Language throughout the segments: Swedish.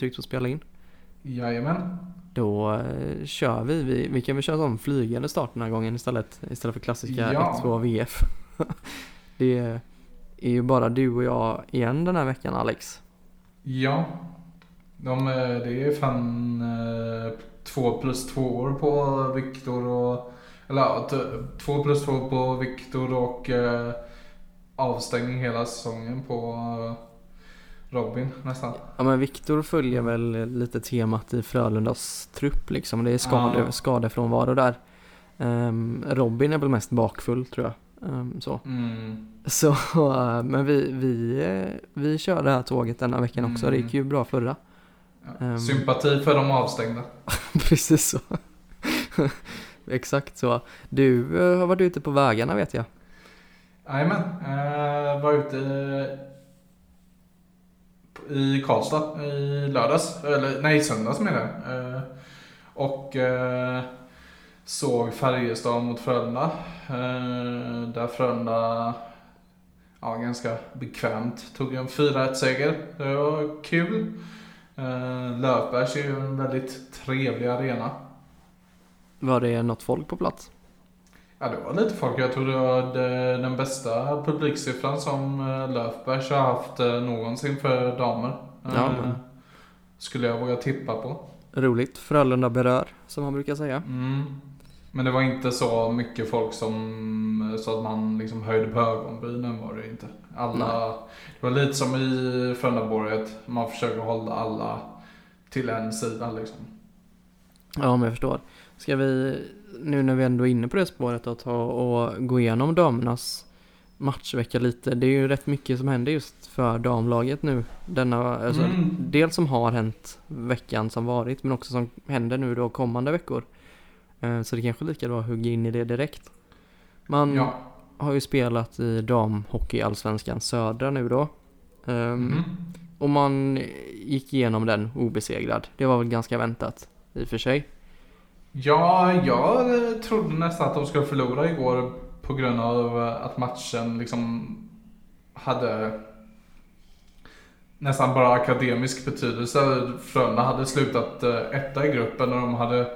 tryckt på att spela in. Jajamän. Då eh, kör vi. vi. Vi kan väl köra som flygande start den här gången istället. Istället för klassiska Ja. 1-2 VF. det är ju bara du och jag igen den här veckan Alex. Ja. De, eh, det är fan eh, två plus två år på Viktor och... Eller två plus två på Viktor och eh, avstängning hela säsongen på Robin nästan. Ja men Viktor följer väl lite temat i Frölundas trupp liksom. Det är skade, Ja. skadefrånvaro där. Ehm, Robin är väl mest bakfull tror jag. Ehm, så. Mm. Så, eh, men vi, vi, vi kör det här tåget denna veckan också. Det gick ju bra förra. Ja. Ehm. Sympati för de avstängda. Precis så. Exakt så. Du eh, har varit ute på vägarna vet jag. Jajamän. Eh, var ute i Karlstad i lördags. Eller nej, söndags menar jag. Eh, och eh, såg Färjestad mot Frölunda. Eh, där Frölunda ja, ganska bekvämt tog en 4-1 seger. Det var kul. Eh, Löfbergs är ju en väldigt trevlig arena. Var det något folk på plats? Ja, det var lite folk. Jag tror det var den bästa publiksiffran som eh, Löfbergs har haft eh, någonsin för damer. Ja, Eh, men- Skulle jag våga tippa på. Roligt. Frölunda berör, som man brukar säga. Mm. Men det var inte så mycket folk som så att man liksom höjde på ögonbrynen var det inte. Alla, det var lite som i Frölundaborget. Man försöker hålla alla till en sida liksom. Ja, men jag förstår. Ska vi, nu när vi ändå är inne på det spåret, att ta och gå igenom damernas matchvecka lite. Det är ju rätt mycket som händer just för damlaget nu. Denna, alltså, Mm. Dels som har hänt veckan som varit, men också som händer nu då kommande veckor. Eh, Så det kanske är lika bra att hugga in i det direkt. Man Ja. har ju spelat i damhockeyallsvenskan södra nu då. Mhm. Och man gick igenom den obesegrad. Det var väl ganska väntat i och för sig. Ja, jag eh, trodde nästan att de skulle förlora igår på grund av eh, att matchen liksom hade nästan bara akademisk betydelse. Frölunda hade slutat eh, etta i gruppen och de hade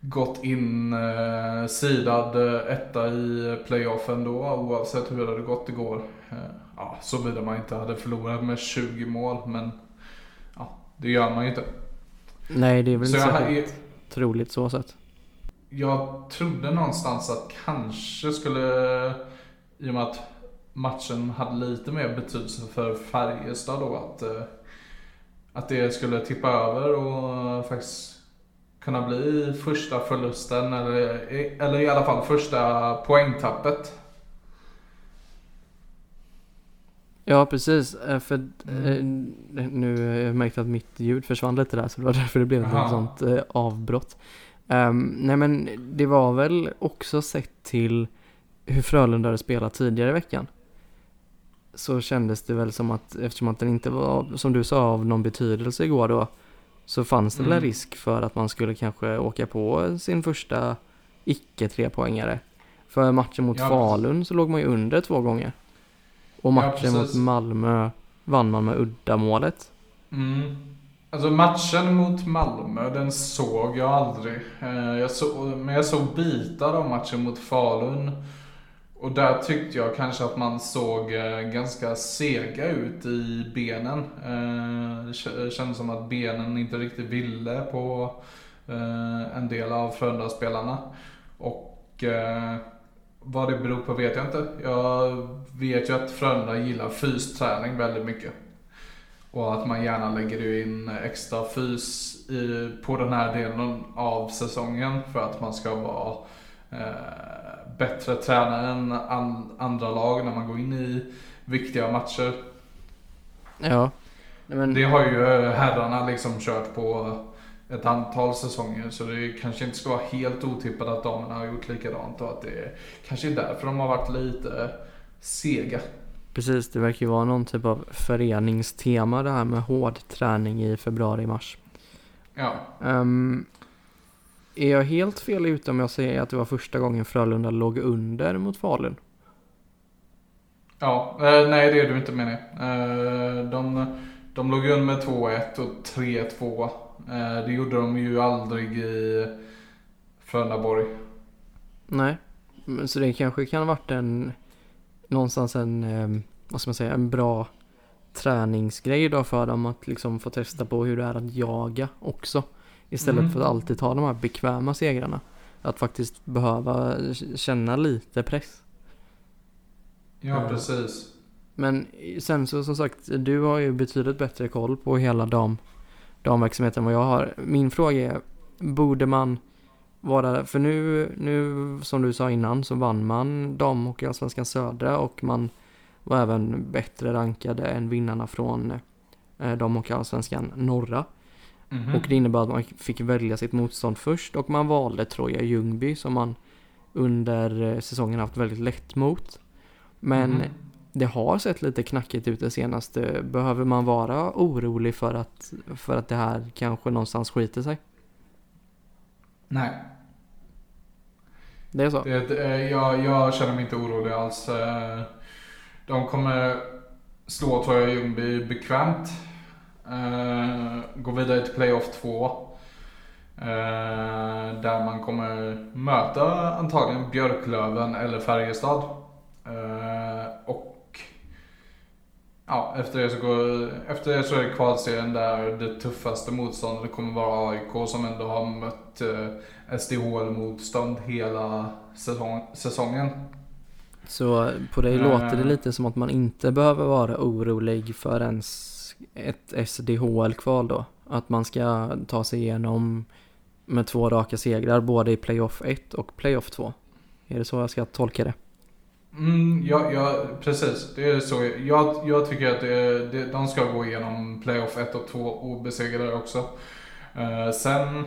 gått in eh, sidad etta i playoffen då oavsett hur det hade gått igår. Eh, ja, såvida man inte hade förlorat med 20 mål men ja, det gör man ju inte. Nej, det är väl Så inte jag, troligt så sett. Jag trodde någonstans att kanske skulle, i och med att matchen hade lite mer betydelse för Färjestad då, att, eh, att det skulle tippa över och faktiskt kunna bli första förlusten eller, eller i alla fall första poängtappet. Ja, precis. Eh, För eh, Mm. nu har jag märkt att mitt ljud försvann lite där, så det var därför det blev ett sånt eh, avbrott. Ehm, nej, men det var väl också sett till hur Frölunda hade spelat tidigare i veckan. Så kändes det väl som att, eftersom att den inte var, som du sa, av någon betydelse igår då, så fanns det väl en Mm. risk för att man skulle kanske åka på sin första icke trepoängare. För matchen mot Ja, Falun så låg man ju under två gånger. Och Ja, matchen mot precis. Malmö vann man med uddamålet. Mm. Alltså matchen mot Malmö, den såg jag aldrig. Eh, Jag såg, men jag såg bitar av matchen mot Falun. Och där tyckte jag kanske att man såg eh, ganska sega ut i benen. Eh, Det kä- kändes som att benen inte riktigt ville på en del av Frölunda-spelarna. Och vad det beror på vet jag inte. Jag vet ju att Frölunda gillar fysträning väldigt mycket. Och att man gärna lägger in extra fys i, på den här delen av säsongen för att man ska vara eh, bättre tränare än an, andra lag när man går in i viktiga matcher. Ja. Men, Det har ju herrarna liksom kört på ett antal säsonger så det kanske inte ska vara helt otippat att damerna har gjort likadant och att det kanske är därför de har varit lite sega. Precis, det verkar ju vara någon typ av föreningstema det här med hård träning i februari-mars. Ja. Um, är jag helt fel ute om jag säger att det var första gången Frölunda låg under mot Falun? Ja, eh, nej det är du inte menar jag. Eh, de de låg under med 2-1 och 3-2. Eh, det gjorde de ju aldrig i Frölundaborg. Nej, så det kanske kan ha varit en någonstans en, eh, vad ska man säga, en bra träningsgrej då för dem att liksom få testa på hur det är att jaga också. Istället Mm. för att alltid ta de här bekväma segrarna. Att faktiskt behöva känna lite press. Ja, Mm. precis. Men sen så som sagt, du har ju betydligt bättre koll på hela dam, damverksamheten än vad jag har. Min fråga är, borde man vara, för nu, nu som du sa innan så vann man dam och allsvenskan södra och man var även bättre rankade än vinnarna från eh, dam och allsvenskan norra. Mhm. Och det innebär att man fick välja sitt motstånd först och man valde Troja Ljungby som man under eh, säsongen haft väldigt lätt mot. Men Mhm. Det har sett lite knackigt ut det senaste. Behöver man vara orolig för att, för att det här kanske någonstans skiter sig? Nej, Det är så? det, det, jag, jag känner mig inte orolig alls. Eh, De kommer slå Troja Ljungby bekvämt. Eh, Gå vidare till playoff 2. Eh, Där man kommer möta antagligen Björklöven eller Färjestad. Och ja, efter, det så går, efter det så är det kvalserien där det tuffaste motståndet kommer vara AIK som ändå har mött eh, SDHL-motstånd hela säsong, säsongen. Så på dig Eh. låter det lite som att man inte behöver vara orolig för ens ett SDHL-kval då? Att man ska ta sig igenom med två raka segrar både i playoff 1 och playoff 2. Är det så jag ska tolka det? Mm, ja, ja, precis. Det är så. Jag, jag tycker att det, det, de ska gå igenom playoff 1 och 2 obesegrade också. Uh, sen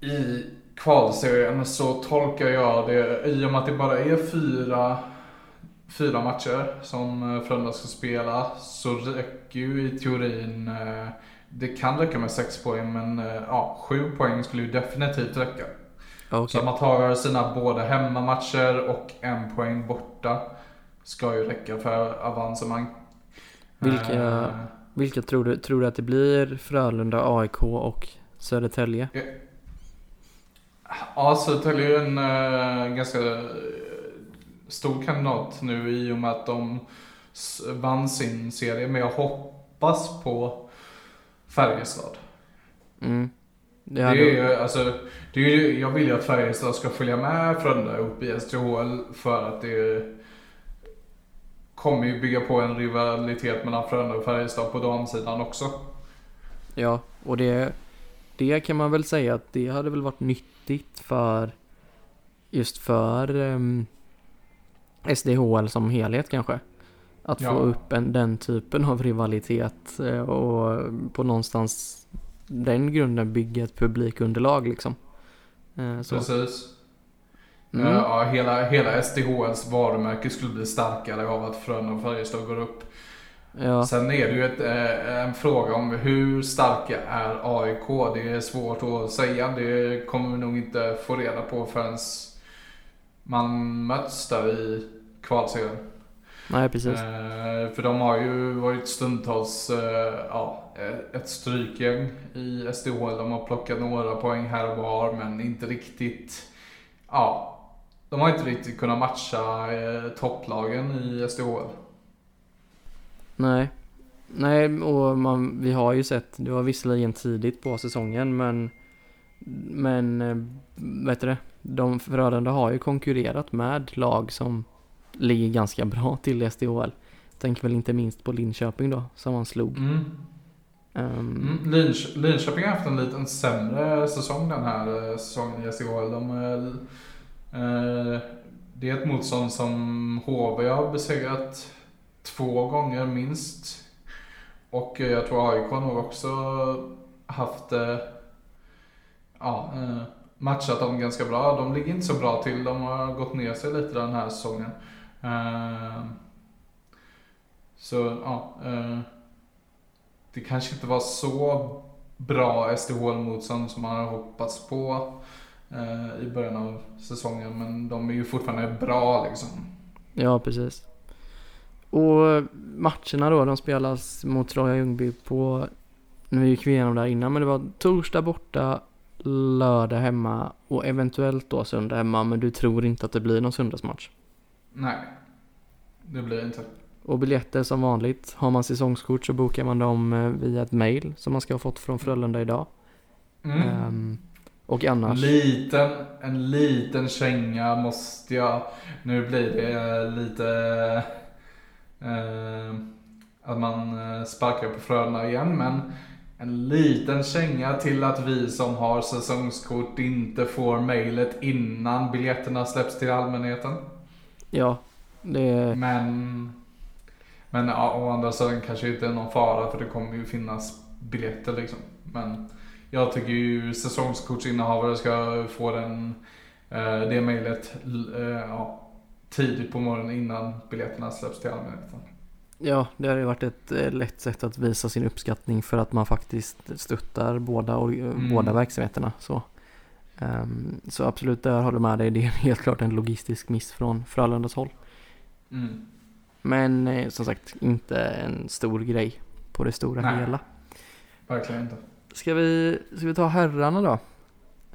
i kvalserien så tolkar jag det, i och med att det bara är fyra, fyra matcher som eh, Frölunda ska spela, så räcker ju i teorin, uh, det kan räcka med sex poäng, men uh, ja, sju poäng skulle ju definitivt räcka. Ja, Så man tar sina båda hemmamatcher och en poäng borta ska ju räcka för avancemang. Vilka- Eh, Vilka tror du? Tror du att det blir Frölunda, AIK och Södertälje? Ja, Södertälje är en eh, ganska eh, stor kandidat nu i och med att de vann sin serie. Men jag hoppas på Färjestad. Mm. Det är ju, alltså, det är ju, jag vill ju att Färjestad ska följa med Frölunda upp i SDHL för att det kommer ju bygga på en rivalitet mellan Frölunda och Färjestad på damsidan också. Ja, och det, det kan man väl säga att det hade väl varit nyttigt för just för um, SDHL som helhet kanske. Att Ja. få upp en, den typen av rivalitet eh, och på någonstans den grunden bygga ett publikunderlag liksom. Eh, Så. Precis. Mm. Eh, Ja, hela, hela SDHLs varumärke skulle bli starkare av att Frölunda och Färjestad går upp. Ja, Sen är det ju ett, eh, en fråga om hur starka är AIK. Det är svårt att säga. Det kommer vi nog inte få reda på förrän man möts där i kvalserien. nej precis. För de har ju varit stundtals ja, ett strykgäng i SDHL. De har plockat några poäng här och var men inte riktigt, ja, de har inte riktigt kunnat matcha eh, topplagen i SDHL. Nej. Nej, och man, vi har ju sett, det var visserligen tidigt på säsongen men men eh, vet du det, de Frölunda har ju konkurrerat med lag som ligger ganska bra till i SDHL. Tänker väl inte minst på Linköping då, som man slog. Mm. Um... Mm, Linköp Linköping har haft en liten sämre säsong den här eh, säsongen i SHL. De, eh, eh, det är ett motstånd som HV har besegrat två gånger minst. Och eh, jag tror AIK har nog också haft eh, ja, eh, matchat dem ganska bra. De ligger inte så bra till. De har gått ner sig lite den här säsongen. Eh, så ja. Eh, det kanske inte var så bra SDHL-motstånd som man hade hoppats på eh, i början av säsongen. Men de är ju fortfarande bra liksom. ja, precis. Och matcherna då, de spelas mot Troja Ljungby på, nu gick vi igenom det här innan, men det var torsdag borta, lördag hemma och eventuellt då söndag hemma, men du tror inte att det blir någon söndagsmatch? Nej, det blir inte. Och biljetter som vanligt, har man säsongskort så bokar man dem eh, via ett mail som man ska ha fått från Frölunda idag. Mm. Ehm, och annars, Liten, en liten känga måste jag. Nu blir det lite eh, att man eh, sparkar på Frölunda igen. Men en liten känga till att vi som har säsongskort inte får mejlet innan biljetterna släpps till allmänheten. ja, det, Men, men ja, å andra sidan kanske inte är någon fara för det kommer ju finnas biljetter liksom. Men jag tycker ju säsongskortsinnehavare ska få den, eh, det mejlet eh, ja, tidigt på morgonen innan biljetterna släpps till allmänheten. ja, det har ju varit ett eh, lätt sätt att visa sin uppskattning för att man faktiskt stöttar båda, och, Mm. båda verksamheterna. Så. Ehm, så absolut, där har du med dig. Det är helt klart en logistisk miss från Frölundas håll. Mm. Men eh, som sagt, inte en stor grej på det stora Nej. hela. Verkligen inte. Ska vi, ska vi ta herrarna då?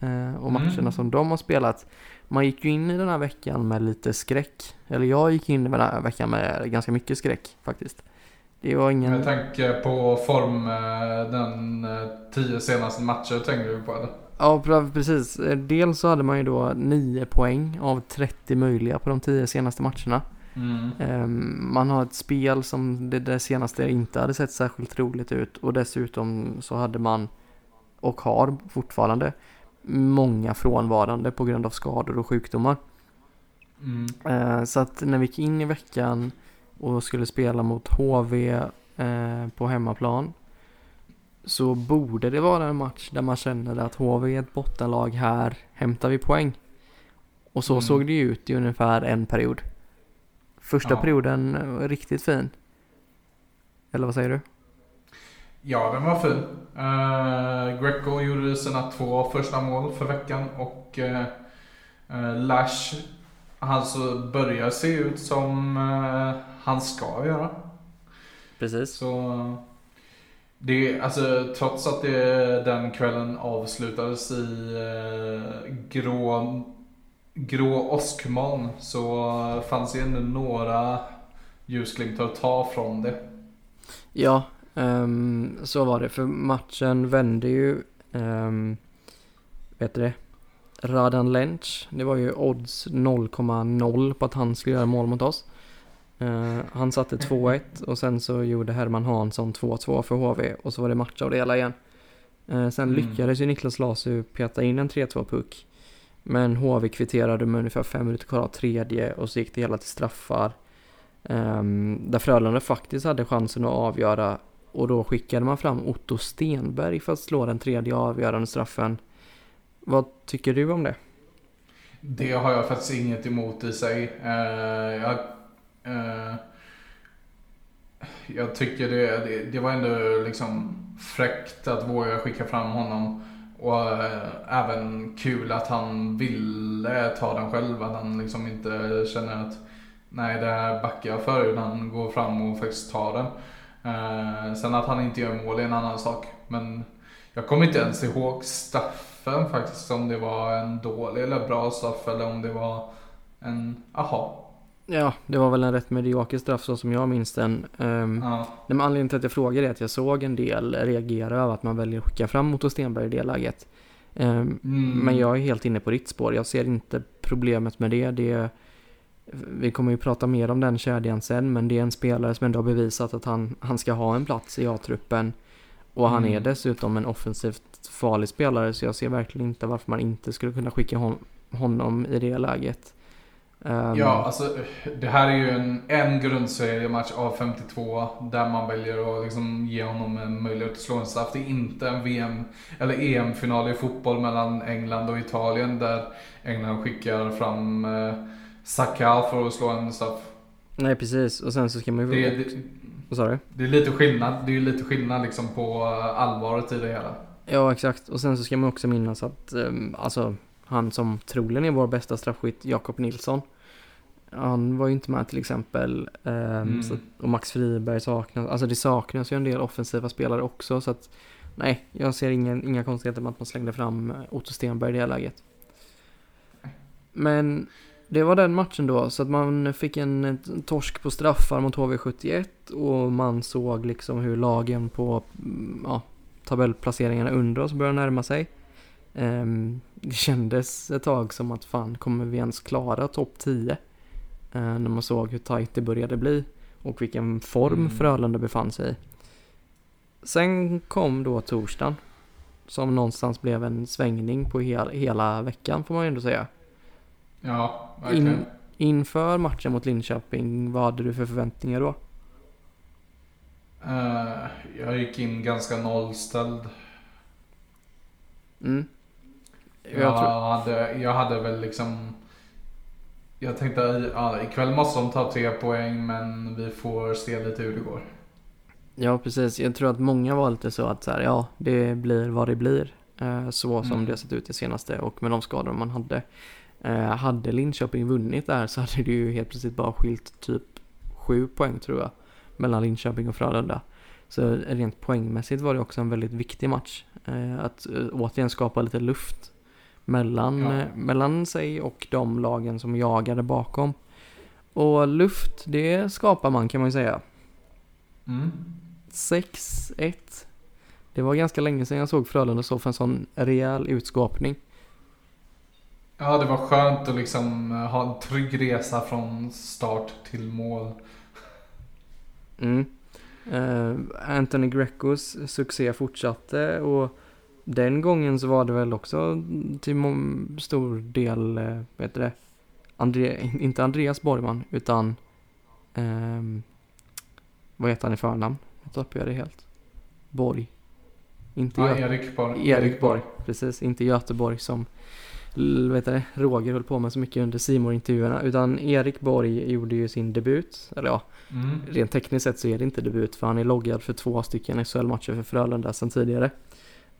Eh, och matcherna Mm. som de har spelat. Man gick ju in i den här veckan med lite skräck. Eller jag gick in i den här veckan med ganska mycket skräck faktiskt. Det var ingen... Med tanke på form eh, den eh, tio senaste matcher tänker du på eller? Ja, pre- precis. Eh, Dels så hade man ju då 9 poäng av 30 möjliga på de 10 senaste matcherna. Mm. Ehm, Man har ett spel som det, det senaste inte hade sett särskilt roligt ut och dessutom så hade man och har fortfarande många frånvarande på grund av skador och sjukdomar. Mm. Eh, Så att när vi gick in i veckan och skulle spela mot HV eh, på hemmaplan så borde det vara en match där man känner att HV är ett bottenlag här, hämtar vi poäng. Och så Mm. såg det ju ut i ungefär en period. Första Ja. perioden var riktigt fin. Eller vad säger du? Ja, den var fin. Uh, Greco gjorde sina två första mål för veckan och uh, uh, Lash, han så börjar se ut som uh, han ska göra. Precis. Så det, alltså trots att det, den kvällen avslutades i uh, grå, grå åskmoln så fanns det ändå några ljusglimtar att ta från det. Ja, ehm, så var det. För matchen vände ju, um, vet du det? Radan Lench, det var ju odds 0,0 på att han skulle göra mål mot oss. Eh, han satte 2-1 och sen så gjorde Herman Hansson 2-2 för HV och så var det match av det hela igen. Eh, sen Mm. lyckades ju Niklas Lasu peta in en 3-2 puck. Men HV kvitterade med ungefär fem minuter kvar av tredje och så gick det hela till straffar. Um, där Frölunda faktiskt hade chansen att avgöra och då skickade man fram Otto Stenberg för att slå den tredje avgörande straffen. Vad tycker du om det? Det har jag faktiskt inget emot i sig. Uh, jag, uh, jag tycker det, det, det var ändå liksom fräckt att våga skicka fram honom. Och eh, även kul att han ville ta den själv. Att han liksom inte känner att nej det här backar jag för. Utan han går fram och faktiskt tar den. Eh, sen att han inte gör mål är en annan sak. Men jag kommer inte ens ihåg straffen faktiskt. Om det var en dålig eller bra straff eller om det var en, aha. Ja, det var väl en rätt medioker straff så som jag minns den. Um, Ja. men anledningen till att jag frågar är att jag såg en del reagera över att man väljer att skicka fram Otto Stenberg i det läget. Ehm, Mm. Men jag är helt inne på ditt spår. Jag ser inte problemet med det. det vi kommer ju prata mer om den kedjan sen, men det är en spelare som ändå har bevisat att han, han ska ha en plats i A-truppen. Och han Mm. är dessutom en offensivt farlig spelare, så jag ser verkligen inte varför man inte skulle kunna skicka hon, honom i det läget. Ehm, Ja, alltså det här är ju en, en grundseriematch av 52 där man väljer att liksom ge honom en möjlighet att slå en straff. Det är inte en VM eller EM-final i fotboll mellan England och Italien där England skickar fram eh, Saka för att slå en straff. Nej, precis. Och sen så ska man ju... Det, det, Vad sa du? det är lite skillnad, det är lite skillnad liksom på eh, allvaret i det hela. Ja, exakt. Och sen så ska man också minnas att, um, alltså, han som troligen är vår bästa straffskytt, Jakob Nilsson. Han var ju inte med till exempel. Um, Mm. så, och Max Friberg saknas. Alltså det saknas ju en del offensiva spelare också. Så att nej, jag ser ingen, inga konstigheter med att man slängde fram eh, Otto Stenberg i det här läget. Men det var den matchen då. Så att man fick en eh, torsk på straffar mot HV71. Och man såg liksom hur lagen på mm, ja, tabellplaceringarna under oss började närma sig. Ehm, det kändes ett tag som att fan, kommer vi ens klara topp 10? Eh, när man såg hur tajt det började bli och vilken form Mm. Frölunda befann sig i. Sen kom då torsdagen som någonstans blev en svängning på hel, hela veckan får man ju ändå säga. Ja, verkligen. In, inför matchen mot Linköping, vad hade du för förväntningar då? Eh, jag gick in ganska nollställd. Mm. Jag Jag, hade, jag hade väl liksom... Jag tänkte ja, ikväll måste de ta tre poäng men vi får se lite hur det går. ja, precis. Jag tror att många var lite så att så här, ja, det blir vad det blir. Eh, så som Mm. det har sett ut det senaste och med de skador man hade. Eh, hade Linköping vunnit där så hade det ju helt plötsligt bara skilt typ sju poäng tror jag. Mellan Linköping och Frölunda. Så rent poängmässigt var det också en väldigt viktig match. Eh, att återigen skapa lite luft mellan, Ja. eh, mellan sig och de lagen som jagade bakom. Och luft, det skapar man kan man ju säga. Mm. 6-1. Det var ganska länge sedan jag såg Frölunda stå för en sån rejäl utskåpning. Ja, det var skönt att liksom eh, ha en trygg resa från start till mål. Mm. Eh, Anthony Grecos succé fortsatte och den gången så var det väl också till stor del, eh, vad heter det, Andre, inte Andreas Borgman utan ehm, vad heter han i förnamn? Nu tappade jag det helt. Borg. Inte Ja, Gö- Erik Borg. Erik Borg, precis. Inte Göteborg som vet det, Roger höll på med så mycket under simor intervjuerna utan Erik Borg gjorde ju sin debut, eller ja, Mm. Rent tekniskt sett så är det inte debut för han är loggad för två stycken SHL-matcher för Frölunda sedan tidigare.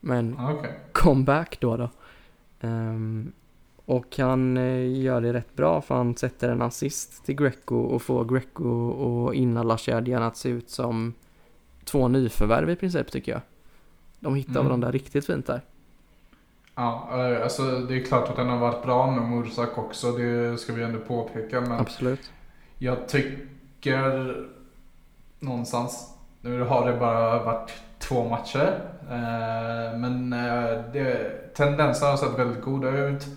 Men Ja, Okej. comeback då då. Ehm, och han eh, gör det rätt bra för han sätter en assist till Greco och får Greco och inallarkedjan att se ut som två nyförvärv i princip tycker jag. De hittar Mm. varandra riktigt fint där. Ja, eh, alltså det är klart att den har varit bra med Mursak också. Det ska vi ändå påpeka. Men Absolut. jag tycker någonstans, nu har det bara varit två matcher. eh, Men eh, det, tendensen har sett väldigt goda ut.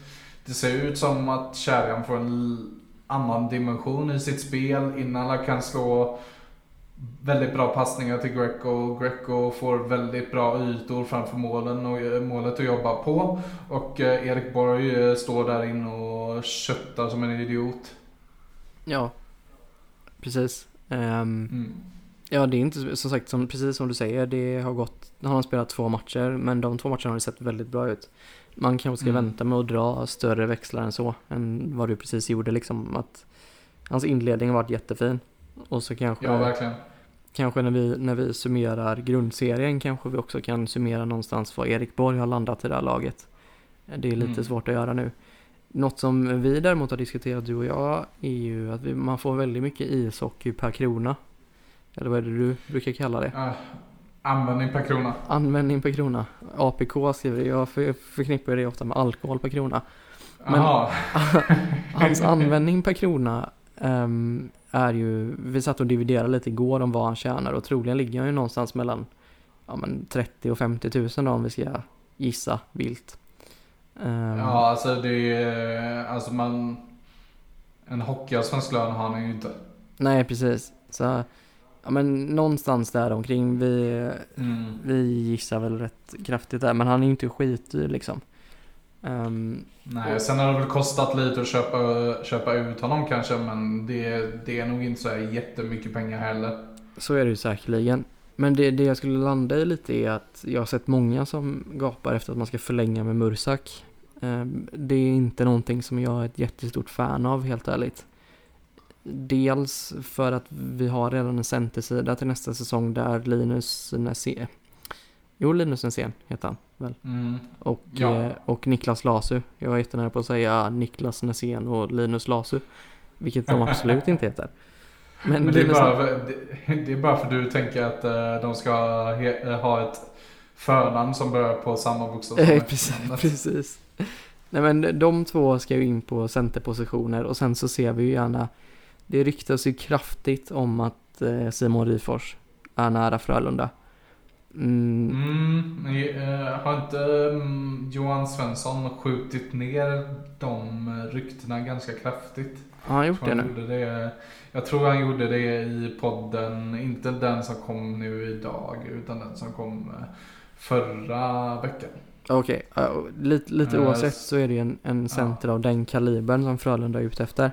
Det ser ut som att Kärjan får en annan dimension i sitt spel. Innan kan slå väldigt bra passningar till Greco. Greco får väldigt bra ytor framför målen och eh, målet att jobba på. Och Erik Borg står där inne och köttar som en idiot. Ja, precis. Ehm, Mm. Ja, det är inte som sagt, som, precis som du säger, det har gått, han har spelat två matcher, men de två matcherna har sett väldigt bra ut. Man kanske ska Mm. vänta med att dra större växlar än så, än vad du precis gjorde liksom. Att hans inledning har varit jättefin. Och så kanske, Ja, verkligen. kanske när vi, när vi summerar grundserien kanske vi också kan summera någonstans vad Erik Borg har landat i det här laget. Det är lite Mm. svårt att göra nu. Något som vi däremot har diskuterat du och jag är ju att vi, man får väldigt mycket ishockey per krona. Eller vad är det du brukar kalla det? Uh, användning per krona. Användning per krona. APK skriver. Jag för, förknippar det ofta med alkohol per krona. Men-. Hans användning per krona ehm, är ju, vi satt och dividerade lite igår om vad han tjänar och troligen ligger han ju någonstans mellan ja, men 30 och 50 tusen då om vi ska gissa vilt. Ehm, Ja, alltså det är, alltså man, en hockeyallsvensk lön har han ju inte. Nej, precis. Så, ja men någonstans där omkring. Vi, Mm. vi gissar väl rätt kraftigt där, men han är ju inte skitdyr liksom. Ehm, Nej, sen har det väl kostat lite att köpa, köpa ut honom kanske, men det, det är nog inte så här jättemycket pengar heller. Så är det ju säkerligen. Men det, det jag skulle landa i lite är att jag har sett många som gapar efter att man ska förlänga med Mursak. Ehm, Det är inte någonting som jag är ett jättestort fan av helt ärligt. Dels för att vi har redan en centersida till nästa säsong där Linus Näsén, jo Linus Näsén heter han väl, Mm. och, Ja. eh, och Niklas Lasu. Jag var jättenära på att säga Niklas Näsén och Linus Lasu. Vilket de absolut inte heter. Men, Men det, är bara, det, det, är bara för du tänker att uh, de ska he, ha ett förnamn som börjar på samma bokstav som precis, precis. Nej men de två ska ju in på centerpositioner och sen så ser vi ju gärna Det ryktas ju kraftigt om att eh, Simon Ryfors är nära Frölunda. Mm. Mm, eh, har inte um, Johan Svensson skjutit ner de ryktena ganska kraftigt? Har han gjort det nu? Det, jag tror han gjorde det i podden, inte den som kom nu idag, utan den som kom eh, förra veckan. Okej, okay. uh, lite, lite uh, oavsett så är det en, en center uh. av den kalibern som Frölunda är ute efter.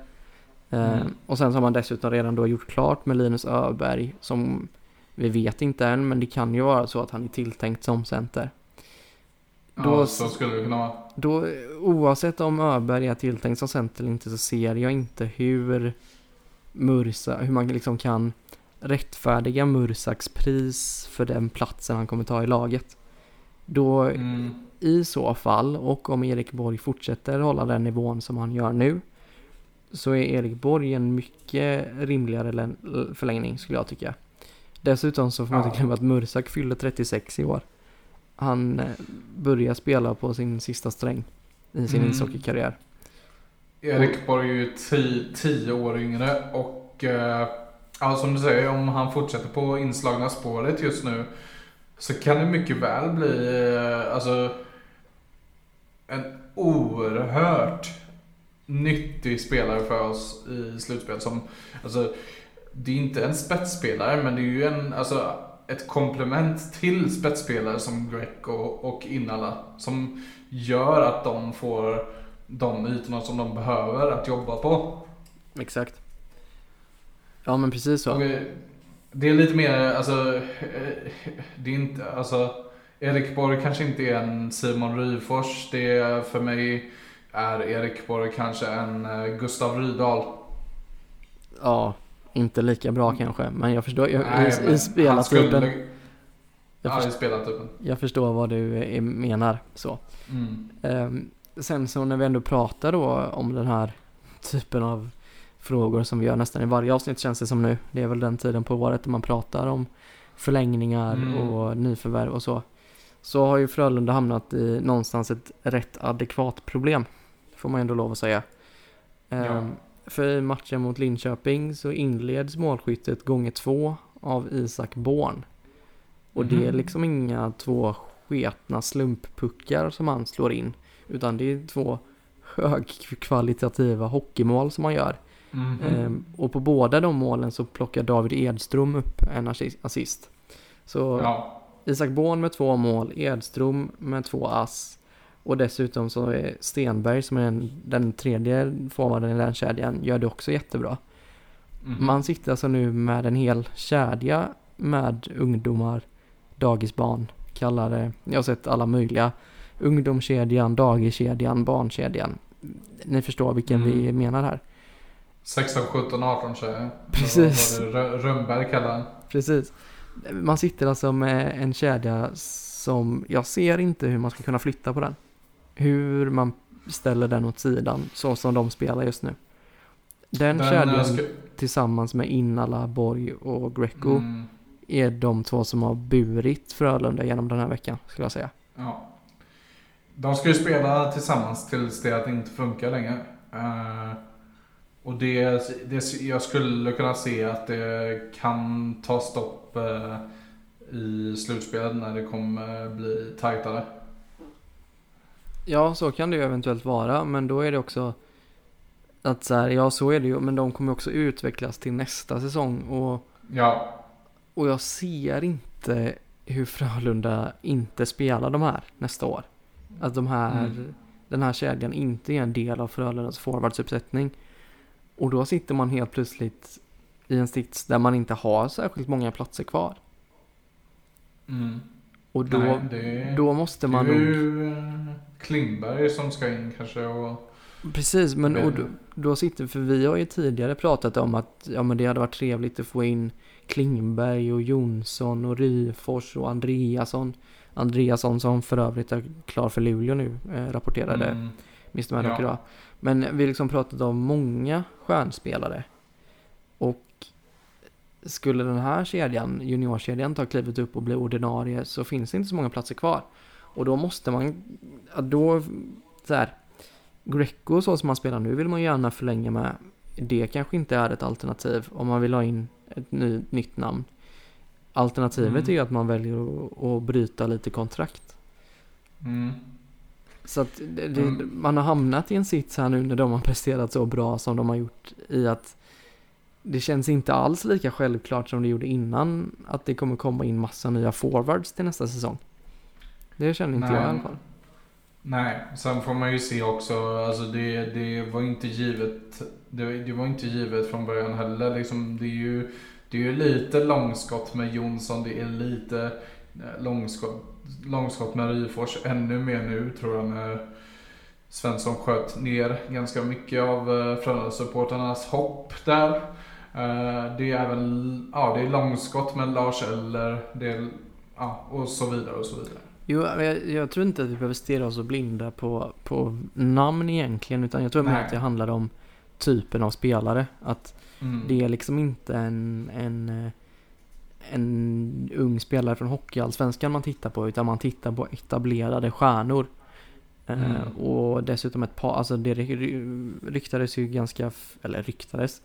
Uh, mm. Och sen så har man dessutom redan då gjort klart med Linus Öberg som vi vet inte än, men det kan ju vara så att han är tilltänkt som center. Då, ja, så skulle det kunna vara. Då, oavsett om Öberg är tilltänkt som center eller inte så ser jag inte hur Mursa, hur man liksom kan rättfärdiga Mursaks pris för den platsen han kommer ta i laget. Då mm. i så fall, och om Erik Borg fortsätter hålla den nivån som han gör nu, så är Erik Borg en mycket rimligare förlängning skulle jag tycka. Dessutom så får man inte glömma att Mursak fyller 36 i år. Han eh, börjar spela på sin sista sträng i sin mm. ishockeykarriär. Erik Borg är ju 10 år yngre och eh, ja, som du säger, om han fortsätter på inslagna spåret just nu så kan det mycket väl bli eh, alltså en oerhört nyttig spelare för oss i slutspel. Som, alltså, det är inte en spetsspelare, men det är ju en, alltså, ett komplement till spetsspelare som Greg och, och Innala. Som gör att de får de ytorna som de behöver att jobba på. Exakt. Ja men precis så. det är lite mer, alltså, eh, det är inte, alltså, Erik Borg kanske inte är en Simon Ryfors. Det är för mig är Erik Borg kanske en eh, Gustav Rydahl. Ja, inte lika bra kanske, men jag förstår. Jag, Nej, i, i spelartypen. Skulle, jag, ja, i spelartypen. Jag förstår vad du eh, menar så. Mm. Um, sen så när vi ändå pratar då om den här typen av frågor som vi gör nästan i varje avsnitt känns det som nu. Det är väl den tiden på året där man pratar om förlängningar mm. och nyförvärv och så. Så har ju Frölunda hamnat i någonstans ett rätt adekvat problem. Får man ändå lov att säga. Ja. Um, för i matchen mot Linköping så inleds målskyttet gånger två av Isak Born. Och mm. det är mhm. liksom inga två sketna slumppuckar som han slår in. Utan det är två högkvalitativa hockeymål som han gör. Mm. Ehm, och på båda de målen så plockar David Edström upp en assist. Så ja. Isak Born med två mål, Edström med två ass. Och dessutom så är Stenberg som är den, den tredje forwarden i den kedjan gör det också jättebra. Mm. Man sitter alltså nu med en hel kedja med ungdomar, dagisbarn, kallar det. Jag har sett alla möjliga. Ungdomskedjan, dagiskedjan, barnkedjan. Ni förstår vilken mm. vi menar här. 16, 17, 18 tjejer. Precis. Vad det Rönnberg kallar Precis. Man sitter alltså med en kedja som jag ser inte hur man ska kunna flytta på den hur man ställer den åt sidan så som de spelar just nu. Den, den kedjan ska... tillsammans med Innala, Borg och Greco mm. är de två som har burit Frölunda genom den här veckan skulle jag säga. Ja. De ska ju spela tillsammans tills det inte funkar längre. Uh, och det, det, jag skulle kunna se att det kan ta stopp uh, i slutspelet när det kommer bli tajtare. Ja, så kan det ju eventuellt vara, men då är det också att så här, ja så är det ju, men de kommer också utvecklas till nästa säsong och Ja. Och jag ser inte hur Frölunda inte spelar de här nästa år. Att de här, mm. den här kedjan inte är en del av Frölundas forwardsuppsättning. Och då sitter man helt plötsligt i en sits där man inte har särskilt många platser kvar. Mm. Och då, Nej, det, då måste man nog... Klingberg som ska in kanske och... Precis, men och då, då, sitter, för vi har ju tidigare pratat om att ja, men det hade varit trevligt att få in Klingberg och Jonsson och Ryfors och Andreasson. Andreasson som för övrigt är klar för Luleå nu, eh, rapporterade mm. Mr Maddock Ja. idag. Men vi har liksom pratat om många stjärnspelare. Och skulle den här kedjan, juniorkedjan, ta klivet upp och bli ordinarie så finns det inte så många platser kvar. Och då måste man, då, så här, Greco så som han spelar nu vill man ju gärna förlänga med. Det kanske inte är ett alternativ om man vill ha in ett ny, nytt namn. Alternativet Mm. är ju att man väljer att, att bryta lite kontrakt. Mm. Så att det, det, Mm. man har hamnat i en sits här nu när de har presterat så bra som de har gjort i att det känns inte alls lika självklart som det gjorde innan att det kommer komma in massa nya forwards till nästa säsong. Det känner inte Nej. jag i alla fall. Nej, sen får man ju se också, alltså det, det var inte givet, det, det var inte givet från början heller liksom. Det är ju, det är ju lite långskott med Jonsson, det är lite eh, långskott, långskott med Ryfors, ännu mer nu tror jag när Svensson sköt ner ganska mycket av eh, Frölunda-supportrarnas hopp där. Eh, Det är även, ja det är långskott med Lars Eller, det är, ja och så vidare och så vidare. Jo, jag, jag tror inte att vi behöver stirra oss och blinda på, på namn egentligen, utan jag tror mer att det handlar om typen av spelare. Att Mm. det är liksom inte en, en, eh, en ung spelare från Hockeyallsvenskan man tittar på, utan man tittar på etablerade stjärnor. Eh, Mm. och dessutom ett par, alltså det ry- ryktades ju ganska, eller ryktades,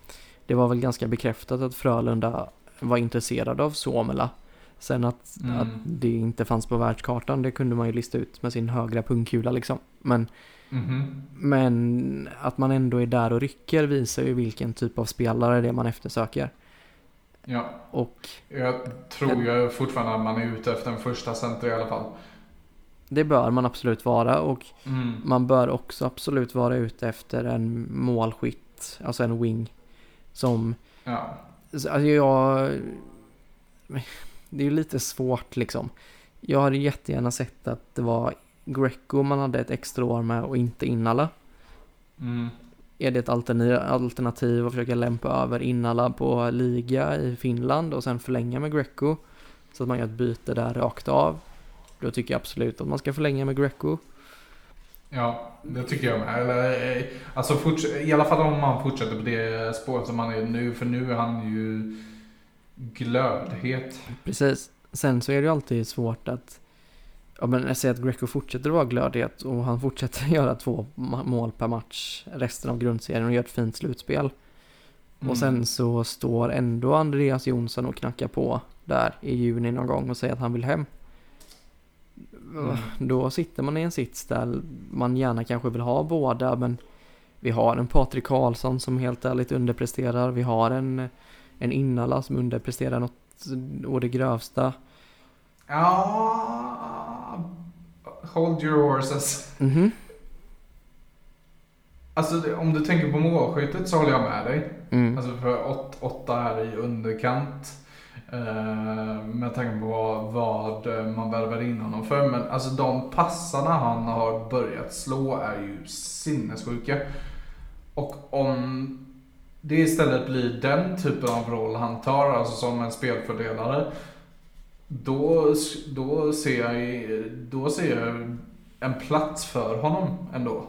det var väl ganska bekräftat att Frölunda var intresserad av Suomela. Sen att, Mm. att det inte fanns på världskartan, det kunde man ju lista ut med sin högra pungkula liksom. Men, Mhm. men att man ändå är där och rycker visar ju vilken typ av spelare det är man eftersöker. Ja, Och jag tror ju fortfarande att man är ute efter en första center i alla fall. det bör man absolut vara och Mm. man bör också absolut vara ute efter en målskytt, alltså en wing. Som, Ja. alltså jag, det är ju lite svårt liksom. Jag hade jättegärna sett att det var Greco man hade ett extra år med och inte Innala. Mm. Är det ett alternativ, att försöka lämpa över Innala på liga i Finland och sen förlänga med Greco? Så att man gör ett byte där rakt av. Då tycker jag absolut att man ska förlänga med Greco. Ja, det tycker jag med. Eller, eh, alltså I alla fall om man fortsätter på det spåret som han är nu. För nu är han ju glödhet. Precis. Sen så är det ju alltid svårt att Ja men jag säger att Greco fortsätter att vara glödhet och han fortsätter göra två mål per match resten av grundserien och gör ett fint slutspel. Mm. Och sen så står ändå Andreas Jonsson och knackar på där i juni någon gång och säger att han vill hem. Mm. Då sitter man i en sits där man gärna kanske vill ha båda men vi har en Patrik Karlsson som helt ärligt underpresterar. Vi har en, en Innala som underpresterar något å det grövsta. Ja, hold your horses. Mhm. Alltså det- om du tänker på målskyttet så håller jag med dig. Mm. Alltså för åt, åtta är i underkant. Eh, med tanke på vad, vad man värvar in honom för. Men alltså de passarna han har börjat slå är ju sinnessjuka. Och om det istället blir den typen av roll han tar, alltså som en spelfördelare. Då, då, ser jag, då ser jag en plats för honom ändå.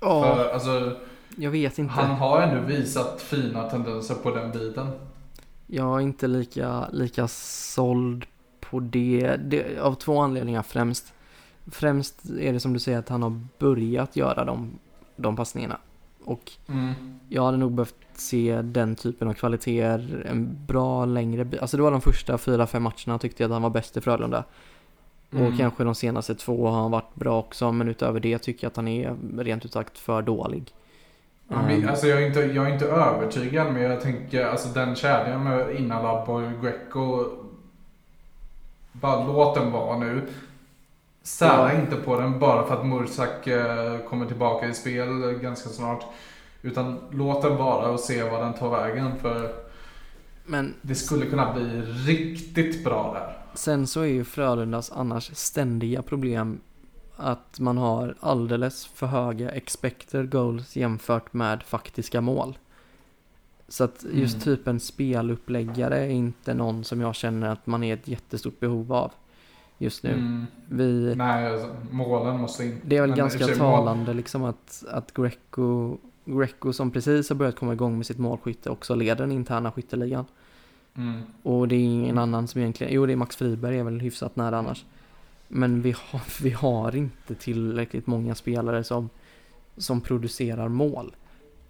Ja, För, alltså, jag vet inte. han har ändå visat fina tendenser på den biten. Jag är inte lika, lika såld på det. det. Av två anledningar främst. Främst är det som du säger att han har börjat göra de, de passningarna. Och Mm. jag hade nog behövt se den typen av kvaliteter en bra längre. Alltså det var de första fyra, fem matcherna tyckte jag att han var bäst i Frölunda. Mm. Och kanske de senaste två har han varit bra också. Men utöver det tycker jag att han är rent ut sagt för dålig. Ehm, alltså jag, är inte, jag är inte övertygad men jag tänker alltså den kedjan med Innala, Boy, Greco. Bara låt den vara nu. Sära inte på den bara för att Mursak eh, kommer tillbaka i spel ganska snart. Utan låt den vara och se vad den tar vägen för men det skulle kunna bli riktigt bra där. Sen så är ju Frölundas annars ständiga problem att man har alldeles för höga expected goals jämfört med faktiska mål. Så att just Mm. typ en speluppläggare är inte någon som jag känner att man är ett jättestort behov av. just nu. Mm. Vi, Nej, alltså, målen måste in. det är väl Men ganska mål- talande liksom att, att Greco, Greco som precis har börjat komma igång med sitt målskytte också leder den interna skytteligan. Mm. Och det är ingen annan som egentligen, jo det är Max Friberg är väl hyfsat nära annars. Men vi har, vi har inte tillräckligt många spelare som, som producerar mål.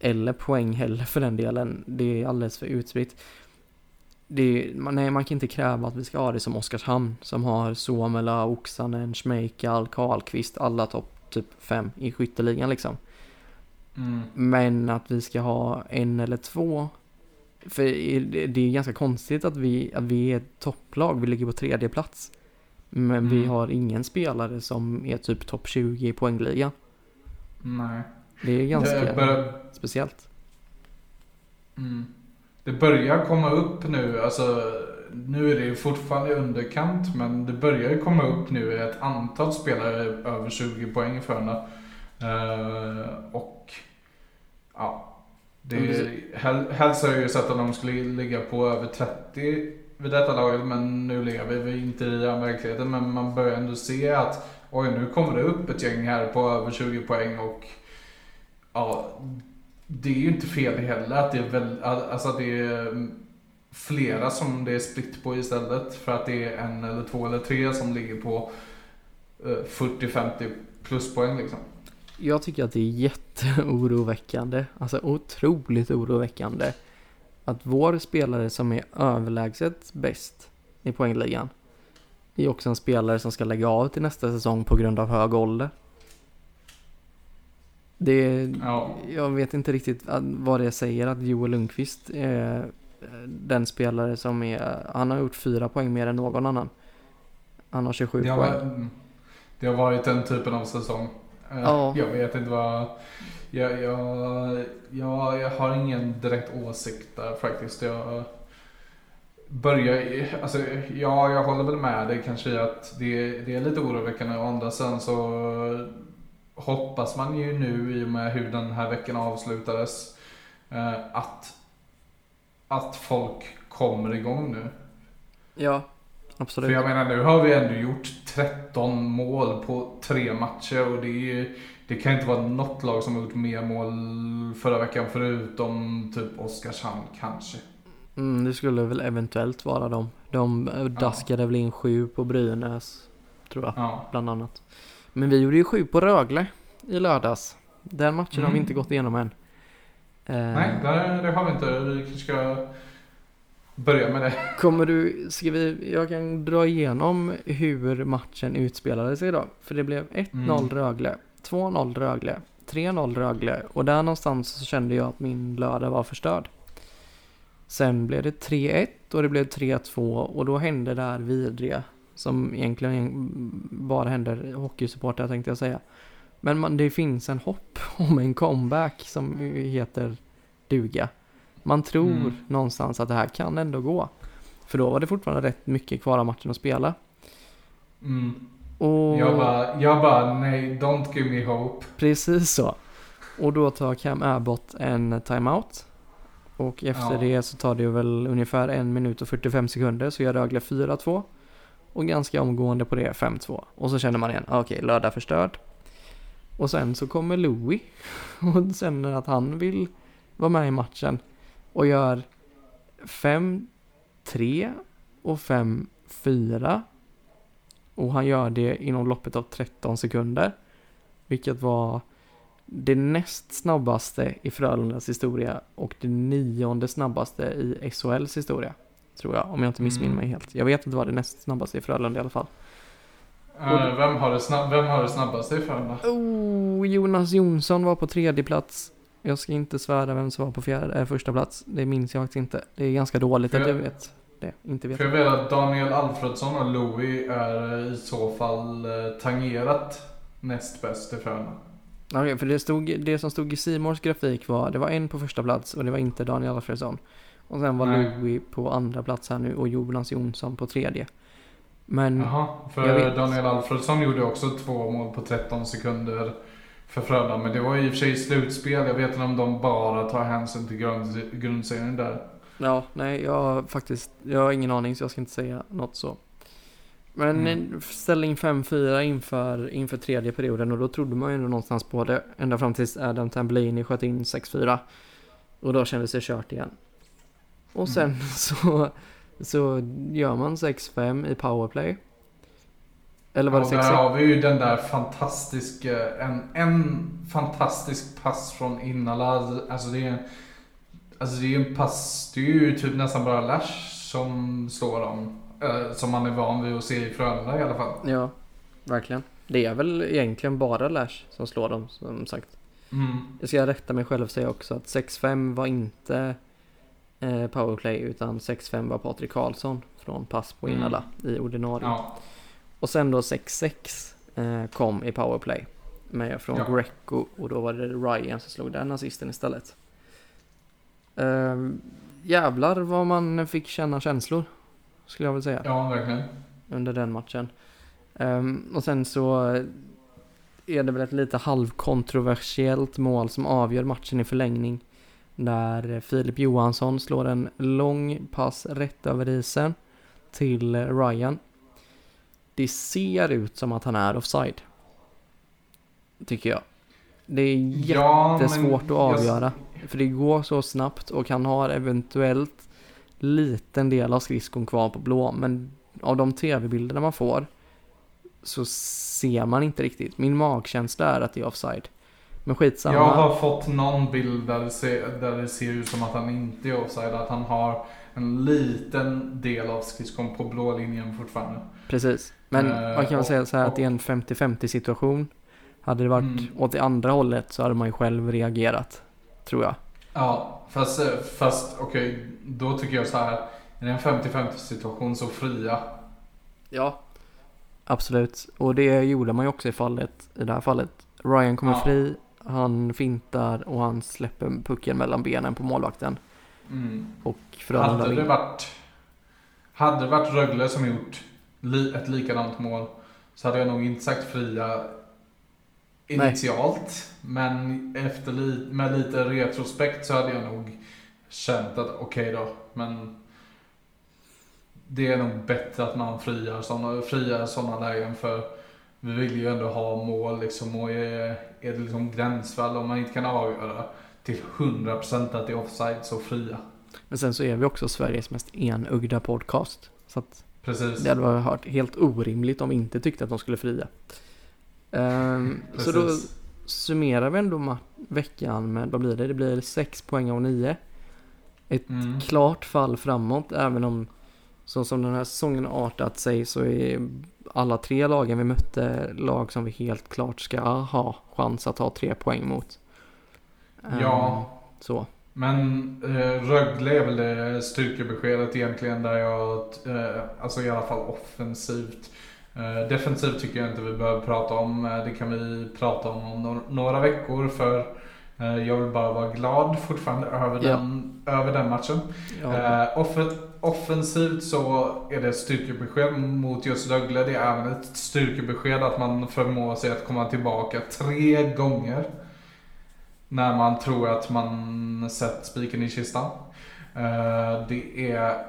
Eller poäng heller för den delen. Det är alldeles för utspritt. Det är, man, nej, man kan inte kräva att vi ska ha det som Oskarshamn som har Suomela, Oksanen, Schmeichel, Karlqvist, alla topp typ fem i skytteligan liksom. Mm. Men att vi ska ha en eller två. För det är ganska konstigt att vi, att vi är ett topplag. Vi ligger på tredje plats. Men vi Mm. har ingen spelare som är typ topp 20 i poängligan. Nej. Det är ganska Det, bör, speciellt. mm. Det börjar komma upp nu, alltså nu är det ju fortfarande i underkant, men det börjar ju komma upp nu ett antal spelare över 20 poäng för henne. Eh, och ja, det är, hel, helst har jag ju sett att de skulle ligga på över 30 vid detta laget, men nu lever vi inte i den verkligheten. Men man börjar ändå se att oj, nu kommer det upp ett gäng här på över 20 poäng och ja, det är ju inte fel heller att det är väl, alltså att det är mm, flera som det är splitt på istället för att det är en eller två eller tre som ligger på eh, 40-50 pluspoäng liksom. Jag tycker att det är jätteoroväckande. Alltså otroligt oroväckande. Att vår spelare som är överlägset bäst i poängligan är också en spelare som ska lägga av till nästa säsong på grund av hög ålder. Det, Ja. jag vet inte riktigt vad det säger att Joel Lundqvist är den spelare som är, han har gjort fyra poäng mer än någon annan. Han har 27 Det har, poäng. varit- det har varit den typen av säsong. Eh, Ja. Jag vet inte vad... Jag, jag, jag, jag har ingen direkt åsikt där faktiskt. Jag börjar... Alltså, ja, jag håller väl med dig kanske att det, det är lite oroväckande. Å andra sidan så hoppas man ju nu i och med hur den här veckan avslutades eh, att, att folk kommer igång nu. Ja, För absolut. jag menar nu har vi ändå gjort 13 mål på tre matcher och det, är, ju- det kan inte vara något lag som har gjort mer mål förra veckan förutom typ Oskarshamn kanske. Mm, det skulle väl eventuellt vara dem. De eh, daskade väl in sju på Brynäs, tror jag, Ja. bland annat. Men vi gjorde ju sju på Rögle i lördags. Den matchen har vi Mm. inte gått igenom än. Eh, Nej, det, det har vi inte. Vi ska börja med det. Kommer du, ska vi, jag kan dra igenom hur matchen utspelade sig då. För det blev 1-0 Mm. Rögle, 2-0 Rögle, 3-0 Rögle och där någonstans så kände jag att min lördag var förstörd. Sen blev det 3-1 och det blev 3-2 och då hände det här vidriga som egentligen bara händer hockeysupportrar tänkte jag säga. Men man, det finns en hopp om en comeback som heter duga. Man tror Mm. någonstans att det här kan ändå gå. För då var det fortfarande rätt mycket kvar av matchen att spela. Mm. Och Jag, bara, jag bara, nej, don't give me hope. precis så. Och då tar Cam Abbott en timeout. Och efter Ja. det så tar det väl ungefär en minut och 45 sekunder så gör Rögle 4-2. Och ganska omgående på det 5-2. Och så känner man igen, okej, okej, lördag förstörd. Och sen så kommer Louis och känner att han vill vara med i matchen. Och gör 5-3 och 5-4. Och han gör det inom loppet av 13 sekunder. Vilket var det näst snabbaste i Frölundas historia och det nionde snabbaste i SHLs historia. Tror jag, om jag inte missminner Mm. mig helt. Jag vet att det var det näst snabbaste i Frölunda i alla fall. Eh, vem, har det snabb, vem har det snabbaste i Frölunda? Oh, Jonas Jonsson var på tredje plats. Jag ska inte svära vem som var på fjärde, äh, första plats. Det minns jag faktiskt inte. Det är ganska dåligt att För- jag vet det. Inte vet. För jag vet att Daniel Alfredsson och Louis är i så fall eh, tangerat näst bäst i Frölunda. Okej, för det, stod, det som stod i Simors grafik var, det var en på första plats och det var inte Daniel Alfredsson. Och sen var Nej. Louis på andra plats här nu och Jonas Jonsson på tredje. Men Jaha, för. Daniel Alfredsson gjorde också två mål på 13 sekunder för Frölunda. Men det var i och för sig slutspel. Jag vet inte om de bara tar hänsyn till grund, grundserien där. ja, nej, jag har faktiskt, jag har ingen aning så jag ska inte säga något så. Men Mm. ställning 5-4 inför, inför tredje perioden och då trodde man ju ändå någonstans på det. Ända fram tills Adam Tambellini sköt in 6-4. Och då kändes det kört igen. Och sen Mm. så, så gör man 6-5 i powerplay. Eller var det och där 6-6? har vi ju den där fantastiska, en, en fantastisk pass från Innala. Alltså det är, alltså det är en pass, det är ju typ nästan bara Lash som slår dem. Eh, som man är van vid att se i Frölunda i alla fall. Ja, verkligen. Det är väl egentligen bara Lash som slår dem, som sagt. Mm. Jag ska rätta mig själv och säga också att 6-5 var inte powerplay utan 6-5 var Patrik Karlsson från pass på Mm. Innala i ordinarie. Ja. Och sen då 6-6 eh, kom i powerplay med från Ja. Greco och då var det Ryan som slog den assisten istället. Ehm, jävlar vad man fick känna känslor skulle jag vilja säga ja, verkligen. under den matchen. Ehm, och sen så är det väl ett lite halvkontroversiellt mål som avgör matchen i förlängning. Där Filip Johansson slår en lång pass rätt över isen till Ryan. Det ser ut som att han är offside. Tycker jag. Det är Ja, jättesvårt men att avgöra. För det går så snabbt och han har eventuellt liten del av skridskon kvar på blå. Men av de tv-bilderna man får så ser man inte riktigt. Min magkänsla är att det är offside. Men skitsamma. Jag har fått någon bild där det, ser, där det ser ut som att han inte är offside. Att han har en liten del av skridskon på blå linjen fortfarande. Precis. Men Eh, man kan väl säga så här att och- i en 50-50 situation. Hade det varit Mm. åt det andra hållet så hade man ju själv reagerat. Tror jag. Ja, fast, eh, fast okej, då tycker jag så här. Är det en 50-50 situation så fria. Ja. Absolut. Och det gjorde man ju också i fallet. I det här fallet. Ryan kommer Ja. fri. Han fintar och han släpper pucken mellan benen på målvakten. Mm. Och Frölunda Hade det varit, hade det varit Rögle som gjort li, ett likadant mål så hade jag nog inte sagt fria initialt. Men efter li, med lite retrospekt så hade jag nog känt att okej då, men det är nog bättre att man friar sådana friar såna lägen för vi vill ju ändå ha mål liksom och är, är det liksom gränsfall om man inte kan avgöra till 100% att det är offside så fria. Men sen så är vi också Sveriges mest enögda podcast. Så att Precis. det hade varit helt orimligt om vi inte tyckte att de skulle fria. Ehm, så då summerar vi ändå veckan med, vad blir det? Det blir 6 poäng av 9. Ett Mm. klart fall framåt, även om så som den här säsongen artat sig så är alla tre lagen vi mötte lag som vi helt klart ska ha chans att ta tre poäng mot. Ehm, Ja. Så. Men eh, Rögle är väl det styrkebeskedet egentligen där jag, eh, alltså i alla fall offensivt. Eh, defensivt tycker jag inte vi behöver prata om. Eh, det kan vi prata om om några veckor för eh, jag vill bara vara glad fortfarande över, Ja. den, över den matchen. Ja. Eh, offensivt så är det ett styrkebesked mot just Rögle. Det är även ett styrkebesked att man förmår sig att komma tillbaka tre gånger. När man tror att man sett spiken i kistan. Eh, det är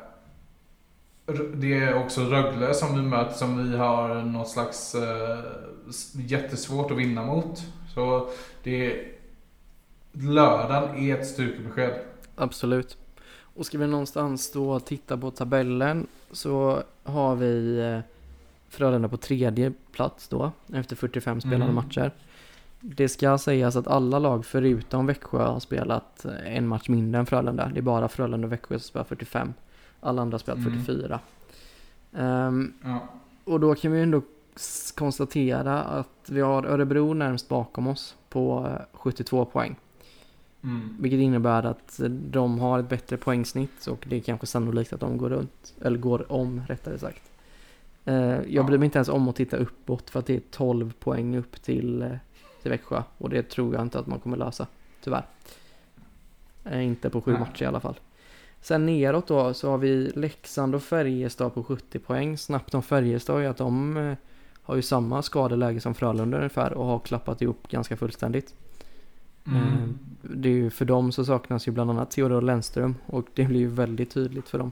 det är också Rögle som vi möter som vi har något slags eh, jättesvårt att vinna mot. Så det är lördagen är ett styrkebesked. Absolut. Och ska vi någonstans då titta på tabellen så har vi eh, Frölunda på tredje plats då efter 45 spelade Mm. matcher. Det ska sägas att alla lag förutom Växjö har spelat eh, en match mindre än Frölunda. Det är bara Frölunda och Växjö som spelar 45. Alla andra har spelat Mm. 44. Ehm, Ja. och då kan vi ändå konstatera att vi har Örebro närmst bakom oss på eh, 72 poäng. Mm. Vilket innebär att de har ett bättre poängsnitt och det är kanske sannolikt att de går runt, eller går om rättare sagt. Eh, jag Ja. bryr mig inte ens om att titta uppåt för att det är 12 poäng upp till, eh, till Växjö och det tror jag inte att man kommer lösa, tyvärr. Eh, inte på sju Nej. matcher i alla fall. Sen neråt då så har vi Leksand och Färjestad på 70 poäng. Snabbt om Färjestad är att de har ju samma skadeläge som Frölunda ungefär och har klappat ihop ganska fullständigt. Mm. Eh, Det är ju för dem så saknas ju bland annat Theodor Lennström och det blir ju väldigt tydligt för dem.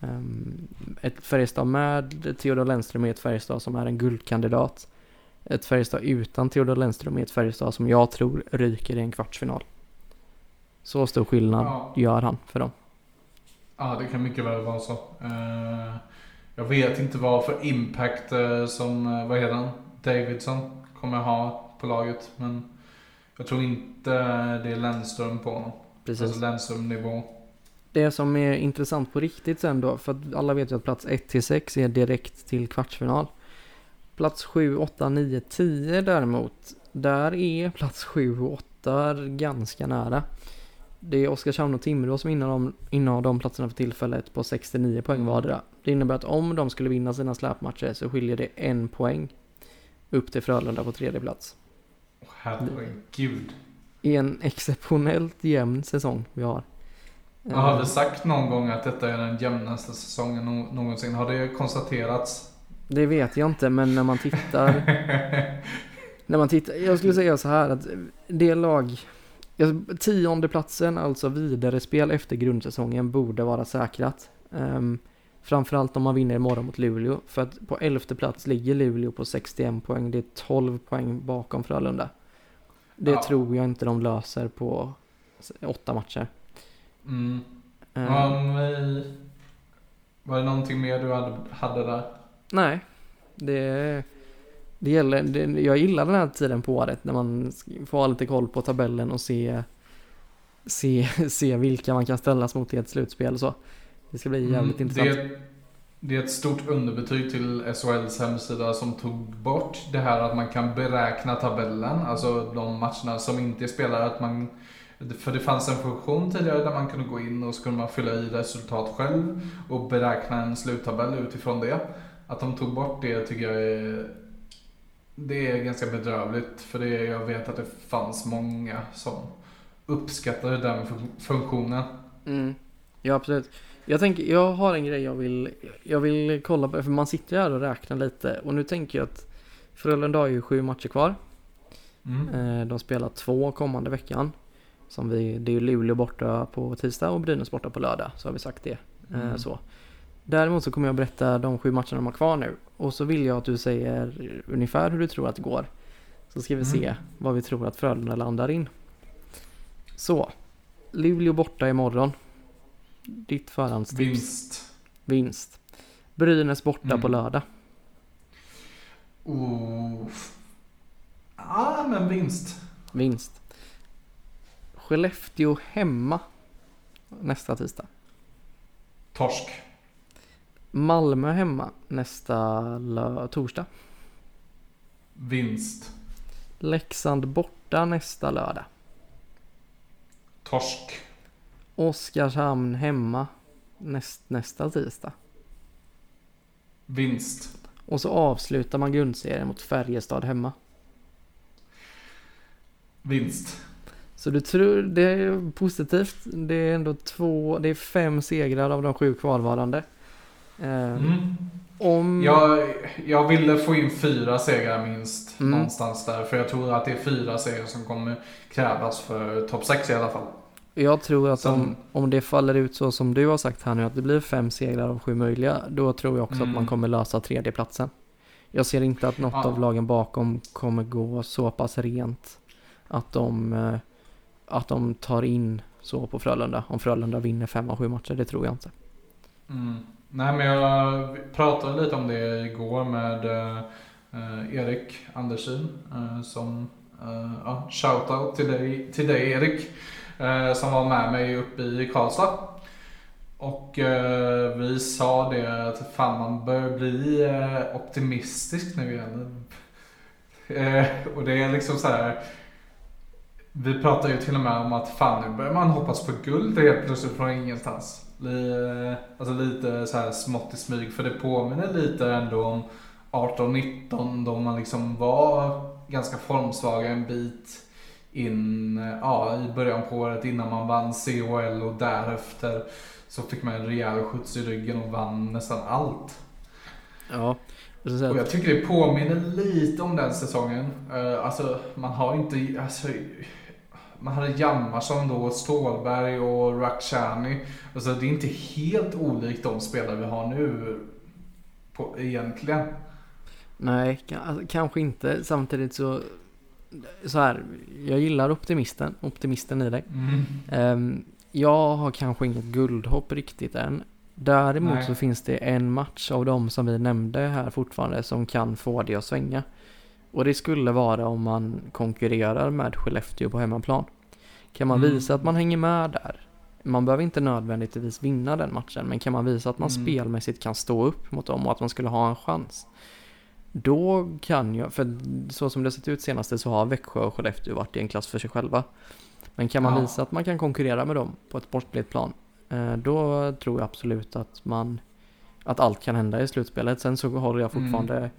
Um, ett Färjestad med Theodor Lennström är ett Färjestad som är en guldkandidat. Ett Färjestad utan Theodor Lennström är ett Färjestad som jag tror ryker i en kvartsfinal. Så stor skillnad ja. gör han för dem. Ja, det kan mycket väl vara så. Uh, jag vet inte vad för impact uh, som, vad heter han, Davidson kommer ha på laget. Men jag tror inte det är Lennström på honom. Precis. Alltså Lennström-nivå. Det som är intressant på riktigt sen då, för att alla vet ju att plats 1-6 är direkt till kvartsfinal. Plats 7, 8, 9, 10 däremot, där är plats 7 och 8 ganska nära. Det är Oskarshamn och Timrå som innehar de, innehar de platserna för tillfället på 69 poäng vardera. Det innebär att om de skulle vinna sina släpmatcher så skiljer det en poäng upp till Frölunda på tredje plats. Herregud. En exceptionellt jämn säsong vi har. Jag har vi sagt någon gång att detta är den jämnaste säsongen någonsin? Har det konstaterats? Det vet jag inte, men när man tittar... när man tittar, jag skulle säga så här att det lag... Tionde platsen, alltså vidare spel efter grundsäsongen, borde vara säkrat. Um, framförallt om man vinner imorgon mot Luleå. För att på elfte plats ligger Luleå på 61 poäng. Det är 12 poäng bakom Frölunda. Det ja. tror jag inte de löser på åtta matcher. Mm. Um, var det någonting mer du hade, hade där? Nej. Det, det gäller, det, jag gillar den här tiden på året när man får ha lite koll på tabellen och se, se, se vilka man kan ställas mot i ett slutspel och så. Det ska bli mm, jävligt mm, intressant. Det, det är ett stort underbetyg till SHLs hemsida som tog bort det här att man kan beräkna tabellen, alltså de matcherna som inte är spelare. Att man, för det fanns en funktion tidigare där man kunde gå in och så kunde man fylla i resultat själv och beräkna en sluttabell utifrån det. Att de tog bort det tycker jag är det är ganska bedrövligt för det, jag vet att det fanns många som uppskattade den funktionen. Mm. Ja absolut. Jag tänker, jag har en grej jag vill, jag vill kolla på, för man sitter här och räknar lite och nu tänker jag att Frölunda har ju sju matcher kvar. Mm. Eh, de spelar två kommande veckan. Som vi, det är ju Luleå borta på tisdag och Brynäs borta på lördag, så har vi sagt det. Eh, mm. Så. Däremot så kommer jag berätta de sju matcherna de har kvar nu. Och så vill jag att du säger ungefär hur du tror att det går. Så ska vi mm. se vad vi tror att Frölunda landar in. Så. Luleå borta imorgon. Ditt förhandstips. Vinst. Vinst. Brynäs borta mm. på lördag. Oh. Ja, men vinst. Vinst. Skellefteå hemma nästa tisdag. Torsk. Malmö hemma nästa torsdag. Vinst. Leksand borta nästa lördag. Torsk. Oskarshamn hemma näst, nästa tisdag. Vinst. Och så avslutar man grundserien mot Färjestad hemma. Vinst. Så du tror, det är positivt. Det är ändå två, det är fem segrar av de sju kvarvarande. Ehm, mm. Om... Jag, jag ville få in fyra segrar minst mm. någonstans där. För jag tror att det är fyra segrar som kommer krävas för topp 6 i alla fall. Jag tror att om, om det faller ut så som du har sagt här nu, att det blir fem segrar av sju möjliga, då tror jag också mm. att man mm. kommer lösa tredjeplatsen. Jag ser inte att något ja. av lagen bakom kommer gå så pass rent att de, eh, att de tar in så på Frölunda. Om Frölunda vinner fem av sju matcher, det tror jag inte. Mm. Nej men jag pratade lite om det igår med uh, Erik Andersson uh, som, uh, ja, shoutout till dig, till dig Erik. Eh, som var med mig uppe i Karlstad. Och eh, vi sa det att fan man bör bli eh, optimistisk nu igen. Eh, och det är liksom så här. Vi pratar ju till och med om att fan nu börjar man hoppas på guld helt plötsligt från ingenstans. Eh, alltså lite så här smått i smyg för det påminner lite ändå om 18-19 då man liksom var ganska formsvaga en bit in ja, i början på året innan man vann CHL och därefter så fick man en rejäl skjuts i ryggen och vann nästan allt. Ja. Och jag tycker det påminner lite om den säsongen. Uh, alltså man har inte, alltså, man hade Hjalmarsson då, Stålberg och Rakhshani. Alltså det är inte helt olikt de spelare vi har nu på, egentligen. Nej, alltså, kanske inte. Samtidigt så, så här, jag gillar optimisten, optimisten i dig. Mm. Um, jag har kanske inget guldhopp riktigt än. Däremot Nej. så finns det en match av de som vi nämnde här fortfarande som kan få det att svänga. Och det skulle vara om man konkurrerar med Skellefteå på hemmaplan. Kan man Mm. visa att man hänger med där. Man behöver inte nödvändigtvis vinna den matchen, men kan man visa att man Mm. spelmässigt kan stå upp mot dem och att man skulle ha en chans. Då kan jag, för så som det sett ut senaste så har Växjö och Skellefteå varit i en klass för sig själva. Men kan man Ja. visa att man kan konkurrera med dem på ett sportligt plan, eh, då tror jag absolut att man, att allt kan hända i slutspelet. Sen så håller jag Mm. fortfarande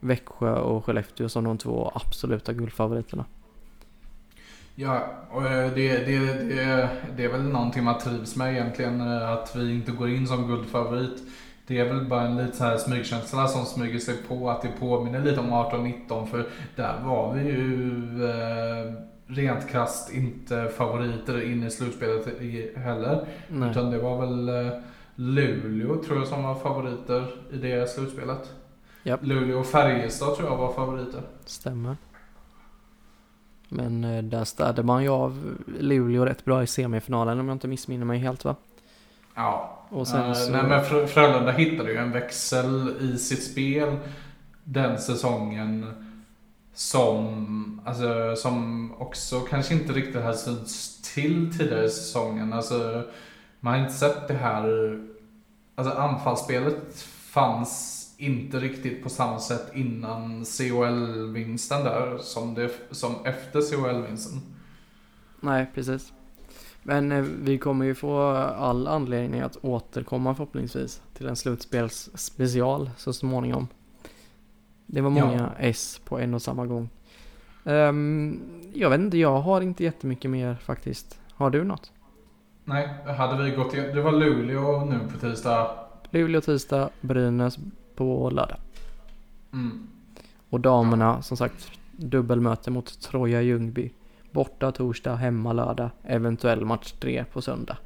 Växjö och Skellefteå som de två absoluta guldfavoriterna. Ja, och eh, det, det, det, det är väl någonting man trivs med egentligen. eh, Att vi inte går in som guldfavorit. Det är väl bara en lite så här smygkänsla som smyger sig på. Att det påminner lite om 18-19. För där var vi ju eh, rent krasst inte favoriter in i slutspelet heller. Nej, Utan det var väl eh, Luleå tror jag som var favoriter i det slutspelet. Japp. Luleå och Färjestad tror jag var favoriter. stämmer. Men eh, där städade man ju av Luleå rätt bra i semifinalen om jag inte missminner mig helt va? Ja, Och sen Eh, så... Nej men Frö- Frölunda hittade ju en växel i sitt spel den säsongen som, alltså, som också kanske inte riktigt hade synts till tidigare i säsongen. Alltså, man har inte sett det här, alltså anfallsspelet fanns inte riktigt på samma sätt innan COL-vinsten där som, det, som efter COL-vinsten. Nej, precis. Men eh, vi kommer ju få all anledning att återkomma förhoppningsvis till en slutspelsspecial så småningom. Det var Ja. många S på en och samma gång. Ehm, jag vet inte, jag har inte jättemycket mer faktiskt. Har du något? Nej, hade vi gått igen, det var Luleå nu på tisdag. Luleå tisdag, Brynäs på lördag. Mm. Och damerna, som sagt, dubbelmöte mot Troja Ljungby. Borta torsdag, hemma lördag, eventuell match 3 på söndag.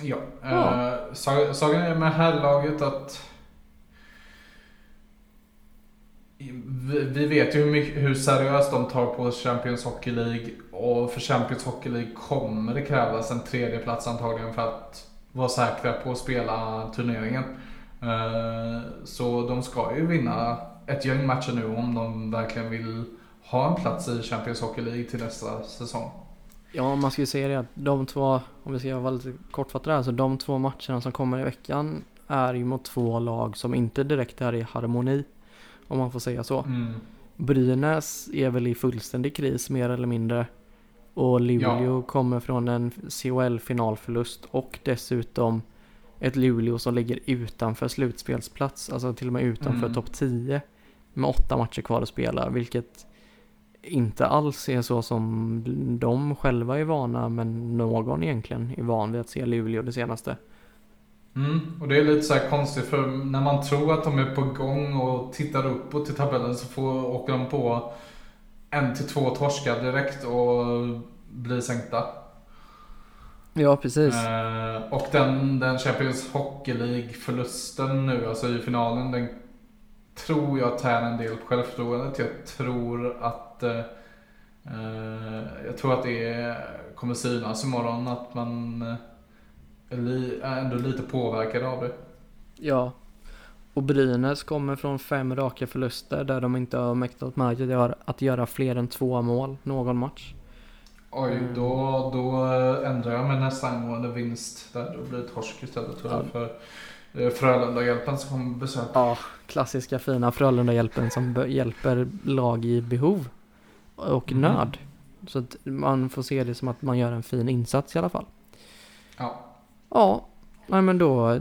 Ja. Ja. Eh, sa- Sagan är med herrlaget att vi, vi vet ju hur, mycket, hur seriöst de tar på Champions Hockey League och för Champions Hockey League kommer det krävas en tredje plats antagligen för att vara säkra på att spela turneringen. Eh, Så de ska ju vinna ett gäng matcher nu om de verkligen vill ha en plats i Champions Hockey League till nästa säsong. Ja, man ska ju säga det att de två, om vi ska vara lite kortfattade här, så de två matcherna som kommer i veckan är ju mot två lag som inte direkt är i harmoni. Om man får säga så. Mm. Brynäs är väl i fullständig kris mer eller mindre. Och Luleå kommer från en CHL-finalförlust och dessutom ett Luleå som ligger utanför slutspelsplats, alltså till och med utanför Mm. topp 10 med åtta matcher kvar att spela, vilket inte alls är så som de själva är vana, men någon egentligen är van vid att se Luleå det senaste. Mm, och det är lite så här konstigt för när man tror att de är på gång och tittar uppåt i tabellen så får, åker de på en till två torskar direkt och blir sänkta. Ja, precis. Eh, och den, den Champions Hockey League-förlusten nu, alltså i finalen, den tror jag tär en del på självförtroendet. Jag tror att eh, eh, jag tror att det kommer synas imorgon att man eh, är ändå lite påverkad av det. Ja. Och Brynäs kommer från fem raka förluster där de inte har mäktat med att göra, fler än två mål någon match. Oj, Mm. då, då ändrar jag mig nästa angående vinst. Där då blir det torsk istället tror jag. Ja. För Frölunda-hjälpen som kommer besöka. Ja, klassiska fina Frölunda-hjälpen som hjälper lag i behov och Mhm. nöd. Så att man får se det som att man gör en fin insats i alla fall. Ja. Ja, nej men då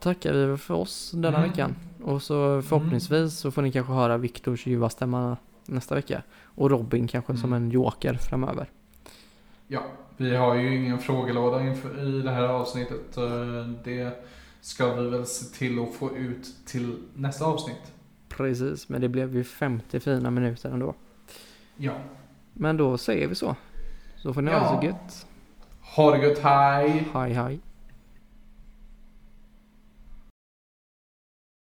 tackar vi för oss denna Mm. veckan. Och så förhoppningsvis så får ni kanske höra Viktors ljuva stämma nästa vecka. Och Robin kanske som Mm. en joker framöver. ja, vi har ju ingen frågelåda inför, i det här avsnittet. Eh, Det ska vi väl se till att få ut till nästa avsnitt. Precis, men det blev ju 50 fina minuter ändå. Ja. Men då säger vi så. Så får ni ha det Ja. så gött. Ha det gött, hej! Hej hej.